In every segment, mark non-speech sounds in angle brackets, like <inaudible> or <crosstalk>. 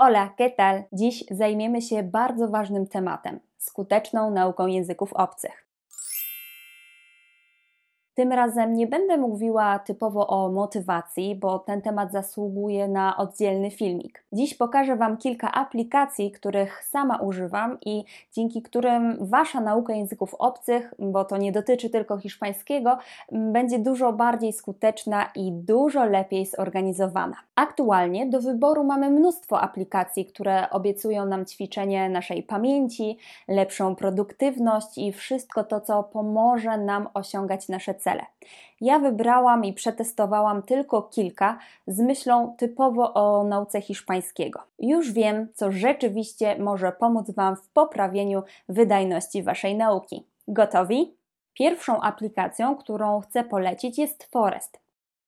Hola, ¿qué tal? Dziś zajmiemy się bardzo ważnym tematem skuteczną nauką języków obcych. Tym razem nie będę mówiła typowo o motywacji, bo ten temat zasługuje na oddzielny filmik. Dziś pokażę Wam kilka aplikacji, których sama używam i dzięki którym Wasza nauka języków obcych, bo to nie dotyczy tylko hiszpańskiego, będzie dużo bardziej skuteczna i dużo lepiej zorganizowana. Aktualnie do wyboru mamy mnóstwo aplikacji, które obiecują nam ćwiczenie naszej pamięci, lepszą produktywność i wszystko to, co pomoże nam osiągać nasze cele cele. Ja wybrałam i przetestowałam tylko kilka z myślą typowo o nauce hiszpańskiego. Już wiem, co rzeczywiście może pomóc Wam w poprawieniu wydajności Waszej nauki. Gotowi? Pierwszą aplikacją, którą chcę polecić jest Forest.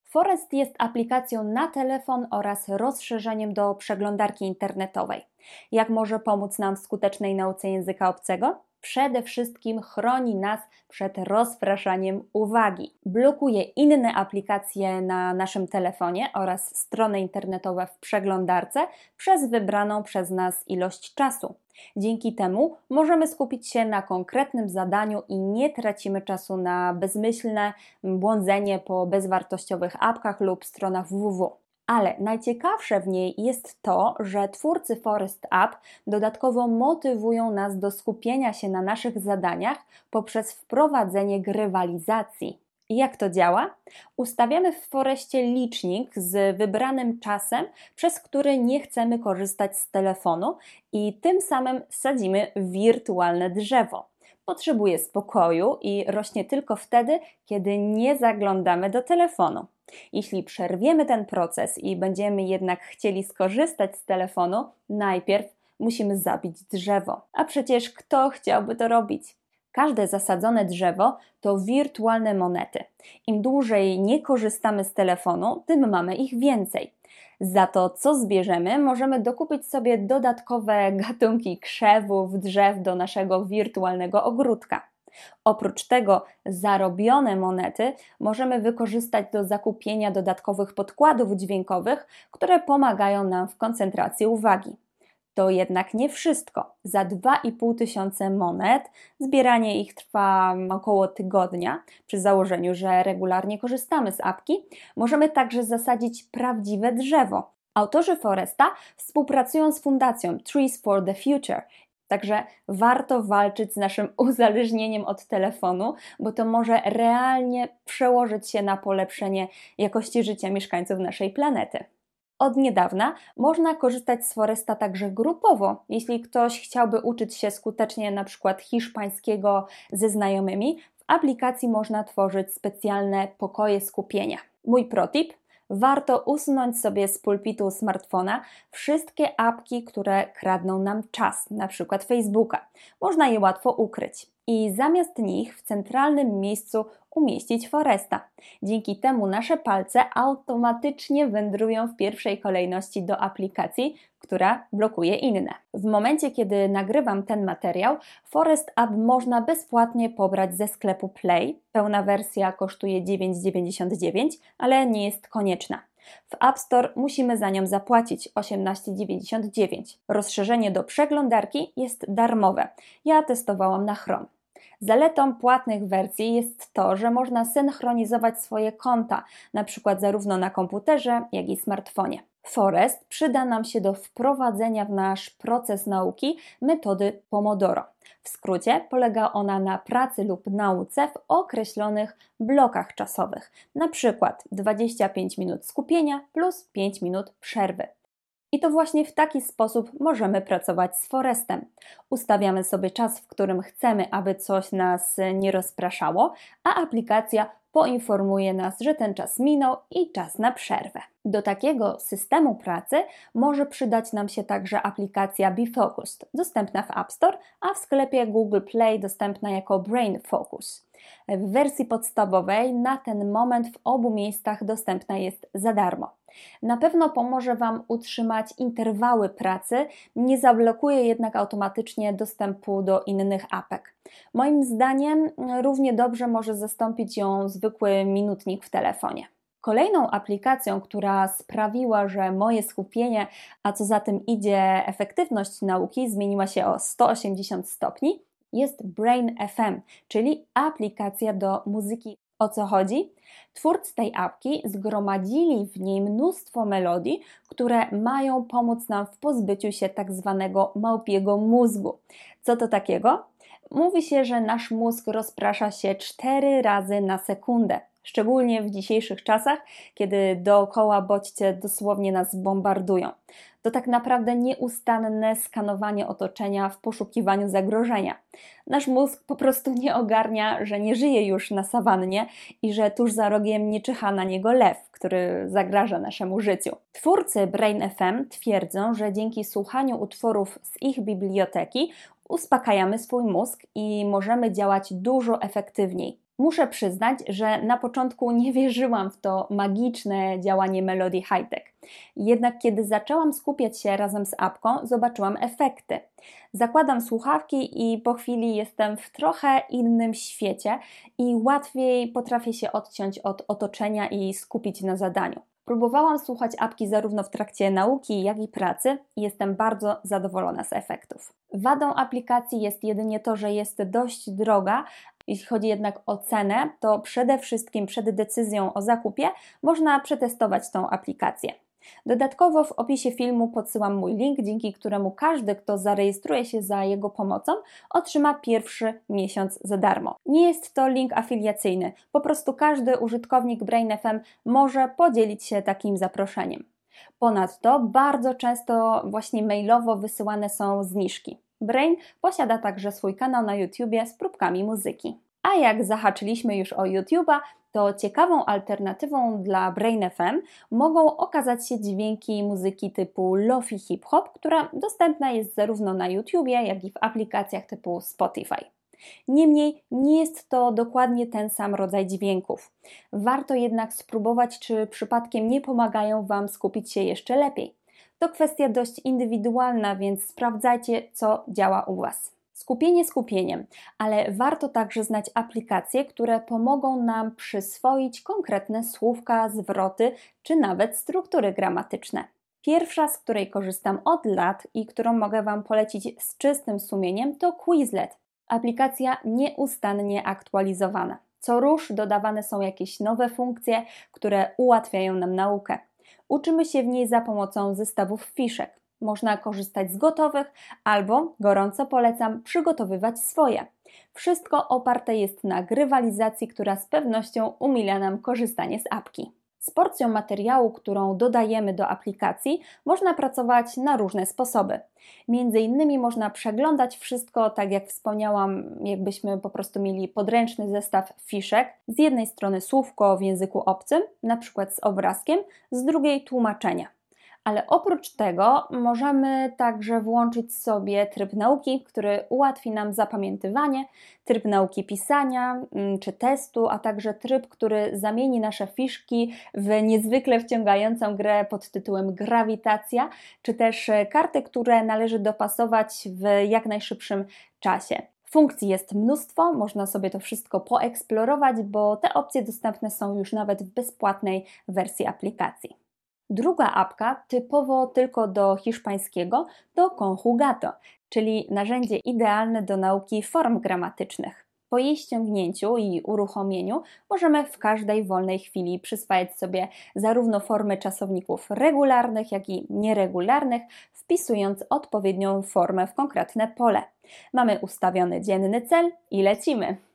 Forest jest aplikacją na telefon oraz rozszerzeniem do przeglądarki internetowej. Jak może pomóc nam w skutecznej nauce języka obcego? Przede wszystkim chroni nas przed rozpraszaniem uwagi. Blokuje inne aplikacje na naszym telefonie oraz strony internetowe w przeglądarce przez wybraną przez nas ilość czasu. Dzięki temu możemy skupić się na konkretnym zadaniu i nie tracimy czasu na bezmyślne błądzenie po bezwartościowych apkach lub stronach www ale najciekawsze w niej jest to, że twórcy Forest App dodatkowo motywują nas do skupienia się na naszych zadaniach poprzez wprowadzenie grywalizacji. Jak to działa? Ustawiamy w Foreście licznik z wybranym czasem, przez który nie chcemy korzystać z telefonu i tym samym sadzimy wirtualne drzewo. Potrzebuje spokoju i rośnie tylko wtedy, kiedy nie zaglądamy do telefonu. Jeśli przerwiemy ten proces i będziemy jednak chcieli skorzystać z telefonu, najpierw musimy zabić drzewo. A przecież kto chciałby to robić? Każde zasadzone drzewo to wirtualne monety. Im dłużej nie korzystamy z telefonu, tym mamy ich więcej. Za to, co zbierzemy, możemy dokupić sobie dodatkowe gatunki krzewów, drzew do naszego wirtualnego ogródka. Oprócz tego zarobione monety możemy wykorzystać do zakupienia dodatkowych podkładów dźwiękowych, które pomagają nam w koncentracji uwagi. To jednak nie wszystko. Za 2,5 tysiące monet zbieranie ich trwa około tygodnia, przy założeniu, że regularnie korzystamy z apki. Możemy także zasadzić prawdziwe drzewo. Autorzy Foresta współpracują z fundacją Trees for the Future Także warto walczyć z naszym <laughs> uzależnieniem od telefonu, bo to może realnie przełożyć się na polepszenie jakości życia mieszkańców naszej planety. Od niedawna można korzystać z Foresta także grupowo. Jeśli ktoś chciałby uczyć się skutecznie np. hiszpańskiego ze znajomymi, w aplikacji można tworzyć specjalne pokoje skupienia. Mój protip warto usunąć sobie z pulpitu smartfona wszystkie apki, które kradną nam czas, na przykład Facebooka. Można je łatwo ukryć i zamiast nich w centralnym miejscu umieścić Foresta. Dzięki temu nasze palce automatycznie wędrują w pierwszej kolejności do aplikacji, która blokuje inne. W momencie, kiedy nagrywam ten materiał, Forest App można bezpłatnie pobrać ze sklepu Play. Pełna wersja kosztuje 9,99, ale nie jest konieczna. W App Store musimy za nią zapłacić 18,99. Rozszerzenie do przeglądarki jest darmowe. Ja testowałam na Chrome. Zaletą płatnych wersji jest to, że można synchronizować swoje konta, na przykład zarówno na komputerze, jak i smartfonie. Forest przyda nam się do wprowadzenia w nasz proces nauki metody Pomodoro. W skrócie polega ona na pracy lub nauce w określonych blokach czasowych, na przykład 25 minut skupienia plus 5 minut przerwy. I to właśnie w taki sposób możemy pracować z Forestem. Ustawiamy sobie czas, w którym chcemy, aby coś nas nie rozpraszało, a aplikacja poinformuje nas, że ten czas minął i czas na przerwę. Do takiego systemu pracy może przydać nam się także aplikacja BeFocused, dostępna w App Store, a w sklepie Google Play dostępna jako Brain Focus. W wersji podstawowej na ten moment w obu miejscach dostępna jest za darmo. Na pewno pomoże Wam utrzymać interwały pracy, nie zablokuje jednak automatycznie dostępu do innych apek. Moim zdaniem równie dobrze może zastąpić ją zwykły minutnik w telefonie. Kolejną aplikacją, która sprawiła, że moje skupienie, a co za tym idzie efektywność nauki, zmieniła się o 180 stopni, jest Brain FM, czyli aplikacja do muzyki. O co chodzi? Twórcy tej apki zgromadzili w niej mnóstwo melodii, które mają pomóc nam w pozbyciu się tak zwanego małpiego mózgu. Co to takiego? Mówi się, że nasz mózg rozprasza się 4 razy na sekundę. Szczególnie w dzisiejszych czasach, kiedy dookoła bodźce dosłownie nas bombardują. To tak naprawdę nieustanne skanowanie otoczenia w poszukiwaniu zagrożenia. Nasz mózg po prostu nie ogarnia, że nie żyje już na sawannie i że tuż za rogiem nie czyha na niego lew, który zagraża naszemu życiu. Twórcy Brain FM twierdzą, że dzięki słuchaniu utworów z ich biblioteki uspokajamy swój mózg i możemy działać dużo efektywniej. Muszę przyznać, że na początku nie <laughs> wierzyłam w to magiczne działanie Melody Hightech. Jednak kiedy zaczęłam skupiać się razem z apką, zobaczyłam efekty. Zakładam słuchawki i po chwili jestem w trochę innym świecie i łatwiej potrafię się odciąć od otoczenia i skupić na zadaniu. Próbowałam słuchać apki zarówno w trakcie nauki, jak i pracy i jestem bardzo zadowolona z efektów. Wadą aplikacji jest jedynie to, że jest dość droga, jeśli chodzi jednak o cenę, to przede wszystkim przed decyzją o zakupie można przetestować tą aplikację. Dodatkowo w opisie filmu podsyłam mój link, dzięki któremu każdy, kto zarejestruje się za jego pomocą, otrzyma pierwszy miesiąc za darmo. Nie jest to link afiliacyjny, po prostu każdy użytkownik BrainFM może podzielić się takim zaproszeniem. Ponadto bardzo często właśnie mailowo wysyłane są zniżki. Brain posiada także swój kanał na YouTubie z próbkami muzyki. A jak zahaczyliśmy już o YouTube'a, to ciekawą alternatywą dla Brain FM mogą okazać się dźwięki muzyki typu lofi hip-hop, która dostępna jest zarówno na YouTubie, jak i w aplikacjach typu Spotify. Niemniej nie jest to dokładnie ten sam rodzaj dźwięków. Warto jednak spróbować, czy przypadkiem nie pomagają Wam skupić się jeszcze lepiej. To kwestia dość indywidualna, więc sprawdzajcie, co działa u Was. Skupienie skupieniem, ale warto także znać aplikacje, które pomogą nam przyswoić konkretne słówka, zwroty czy nawet struktury gramatyczne. Pierwsza, z której korzystam od lat i którą mogę Wam polecić z czystym sumieniem, to Quizlet. Aplikacja nieustannie aktualizowana. Co rusz dodawane są jakieś nowe funkcje, które ułatwiają nam naukę. Uczymy się w niej za pomocą zestawów fiszek. Można korzystać z gotowych albo, gorąco polecam, przygotowywać swoje. Wszystko oparte jest na grywalizacji, która z pewnością umila nam korzystanie z apki. Z porcją materiału, którą dodajemy do aplikacji, można pracować na różne sposoby. Między innymi można przeglądać wszystko, tak jak wspomniałam, jakbyśmy po prostu mieli podręczny zestaw fiszek. Z jednej strony słówko w języku obcym, na przykład z obrazkiem, z drugiej tłumaczenia ale oprócz tego możemy także włączyć sobie tryb nauki, który ułatwi nam zapamiętywanie, tryb nauki pisania mm, czy testu, a także tryb, który zamieni nasze fiszki w niezwykle wciągającą grę pod tytułem Grawitacja, czy też karty, które należy dopasować w jak najszybszym czasie. Funkcji jest mnóstwo, można sobie to wszystko poeksplorować, bo te opcje dostępne są już nawet w bezpłatnej wersji aplikacji. Druga apka, typowo tylko do hiszpańskiego, to Conjugato, czyli narzędzie idealne do nauki form gramatycznych. Po jej ściągnięciu i uruchomieniu możemy w każdej wolnej chwili przyswajać sobie zarówno formy czasowników regularnych, jak i nieregularnych, wpisując odpowiednią formę w konkretne pole. Mamy ustawiony dzienny cel i lecimy.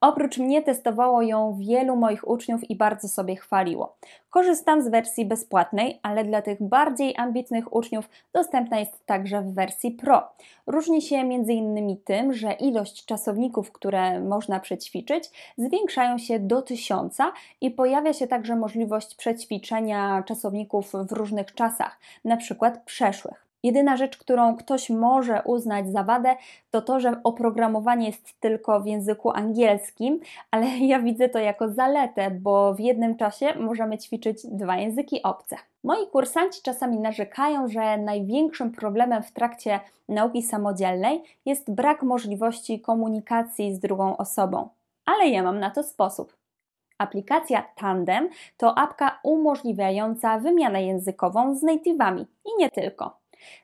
Oprócz mnie testowało ją wielu moich uczniów i bardzo sobie chwaliło. Korzystam z wersji bezpłatnej, ale dla tych bardziej ambitnych uczniów dostępna jest także w wersji Pro. Różni się m.in. tym, że ilość czasowników, które można przećwiczyć, zwiększają się do tysiąca i pojawia się także możliwość przećwiczenia czasowników w różnych czasach, na przykład przeszłych. Jedyna rzecz, którą ktoś może uznać za wadę, to to, że oprogramowanie jest tylko w języku angielskim, ale <laughs> ja widzę to jako zaletę, bo w jednym czasie możemy ćwiczyć dwa języki obce. Moi kursanci czasami narzekają, że największym problemem w trakcie nauki samodzielnej jest brak możliwości komunikacji z drugą osobą. Ale ja mam na to sposób. Aplikacja Tandem to apka umożliwiająca wymianę językową z native'ami i nie tylko.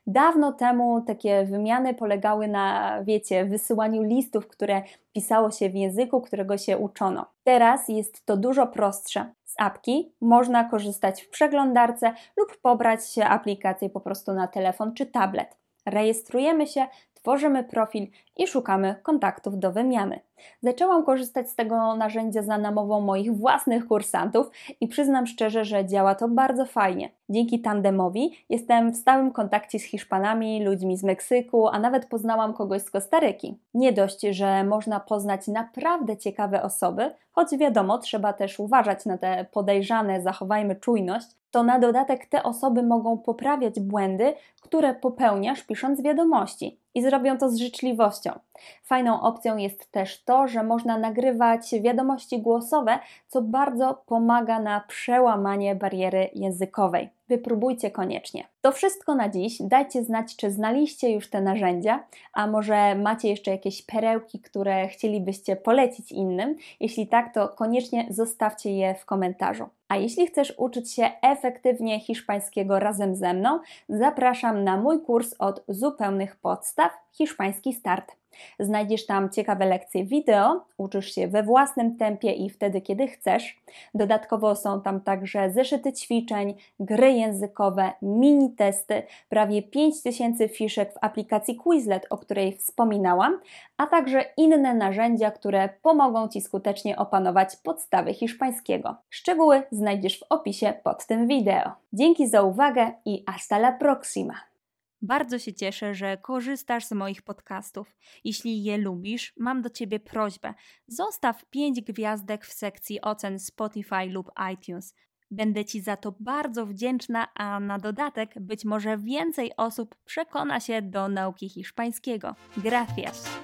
Dawno temu takie wymiany polegały na, wiecie, wysyłaniu listów, które pisało się w języku, którego się uczono. Teraz jest to dużo prostsze. Z apki można korzystać w przeglądarce lub pobrać aplikację po prostu na telefon czy tablet. Rejestrujemy się, tworzymy profil i szukamy kontaktów do wymiany. Zaczęłam korzystać z tego narzędzia za namową moich własnych kursantów i przyznam szczerze, że działa to bardzo fajnie. Dzięki tandemowi jestem w stałym kontakcie z Hiszpanami, ludźmi z Meksyku, a nawet poznałam kogoś z Kostaryki. Nie dość, że można poznać naprawdę ciekawe osoby, choć wiadomo, trzeba też uważać na te podejrzane, zachowajmy czujność, to na dodatek te osoby mogą poprawiać błędy, które popełniasz pisząc wiadomości i zrobią to z życzliwością. Fajną opcją jest też to, że można nagrywać wiadomości głosowe, co bardzo pomaga na przełamanie bariery językowej. Wypróbujcie koniecznie. To wszystko na dziś. Dajcie znać, czy znaliście już te narzędzia, a może macie jeszcze jakieś perełki, które chcielibyście polecić innym. Jeśli tak, to koniecznie zostawcie je w komentarzu. A jeśli chcesz uczyć się efektywnie hiszpańskiego razem ze mną, zapraszam na mój kurs od zupełnych podstaw Hiszpański Start. Znajdziesz tam ciekawe lekcje wideo, uczysz się we własnym tempie i wtedy, kiedy chcesz. Dodatkowo są tam także zeszyty ćwiczeń, gry językowe, mini testy, prawie 5000 fiszek w aplikacji Quizlet, o której wspominałam, a także inne narzędzia, które pomogą Ci skutecznie opanować podstawy hiszpańskiego. Szczegóły znajdziesz w opisie pod tym wideo. Dzięki za uwagę i hasta la próxima! Bardzo się cieszę, że korzystasz z moich podcastów. Jeśli je lubisz, mam do Ciebie prośbę. Zostaw 5 gwiazdek w sekcji ocen Spotify lub iTunes. Będę Ci za to bardzo wdzięczna, a na dodatek być może więcej osób przekona się do nauki hiszpańskiego. Gracias!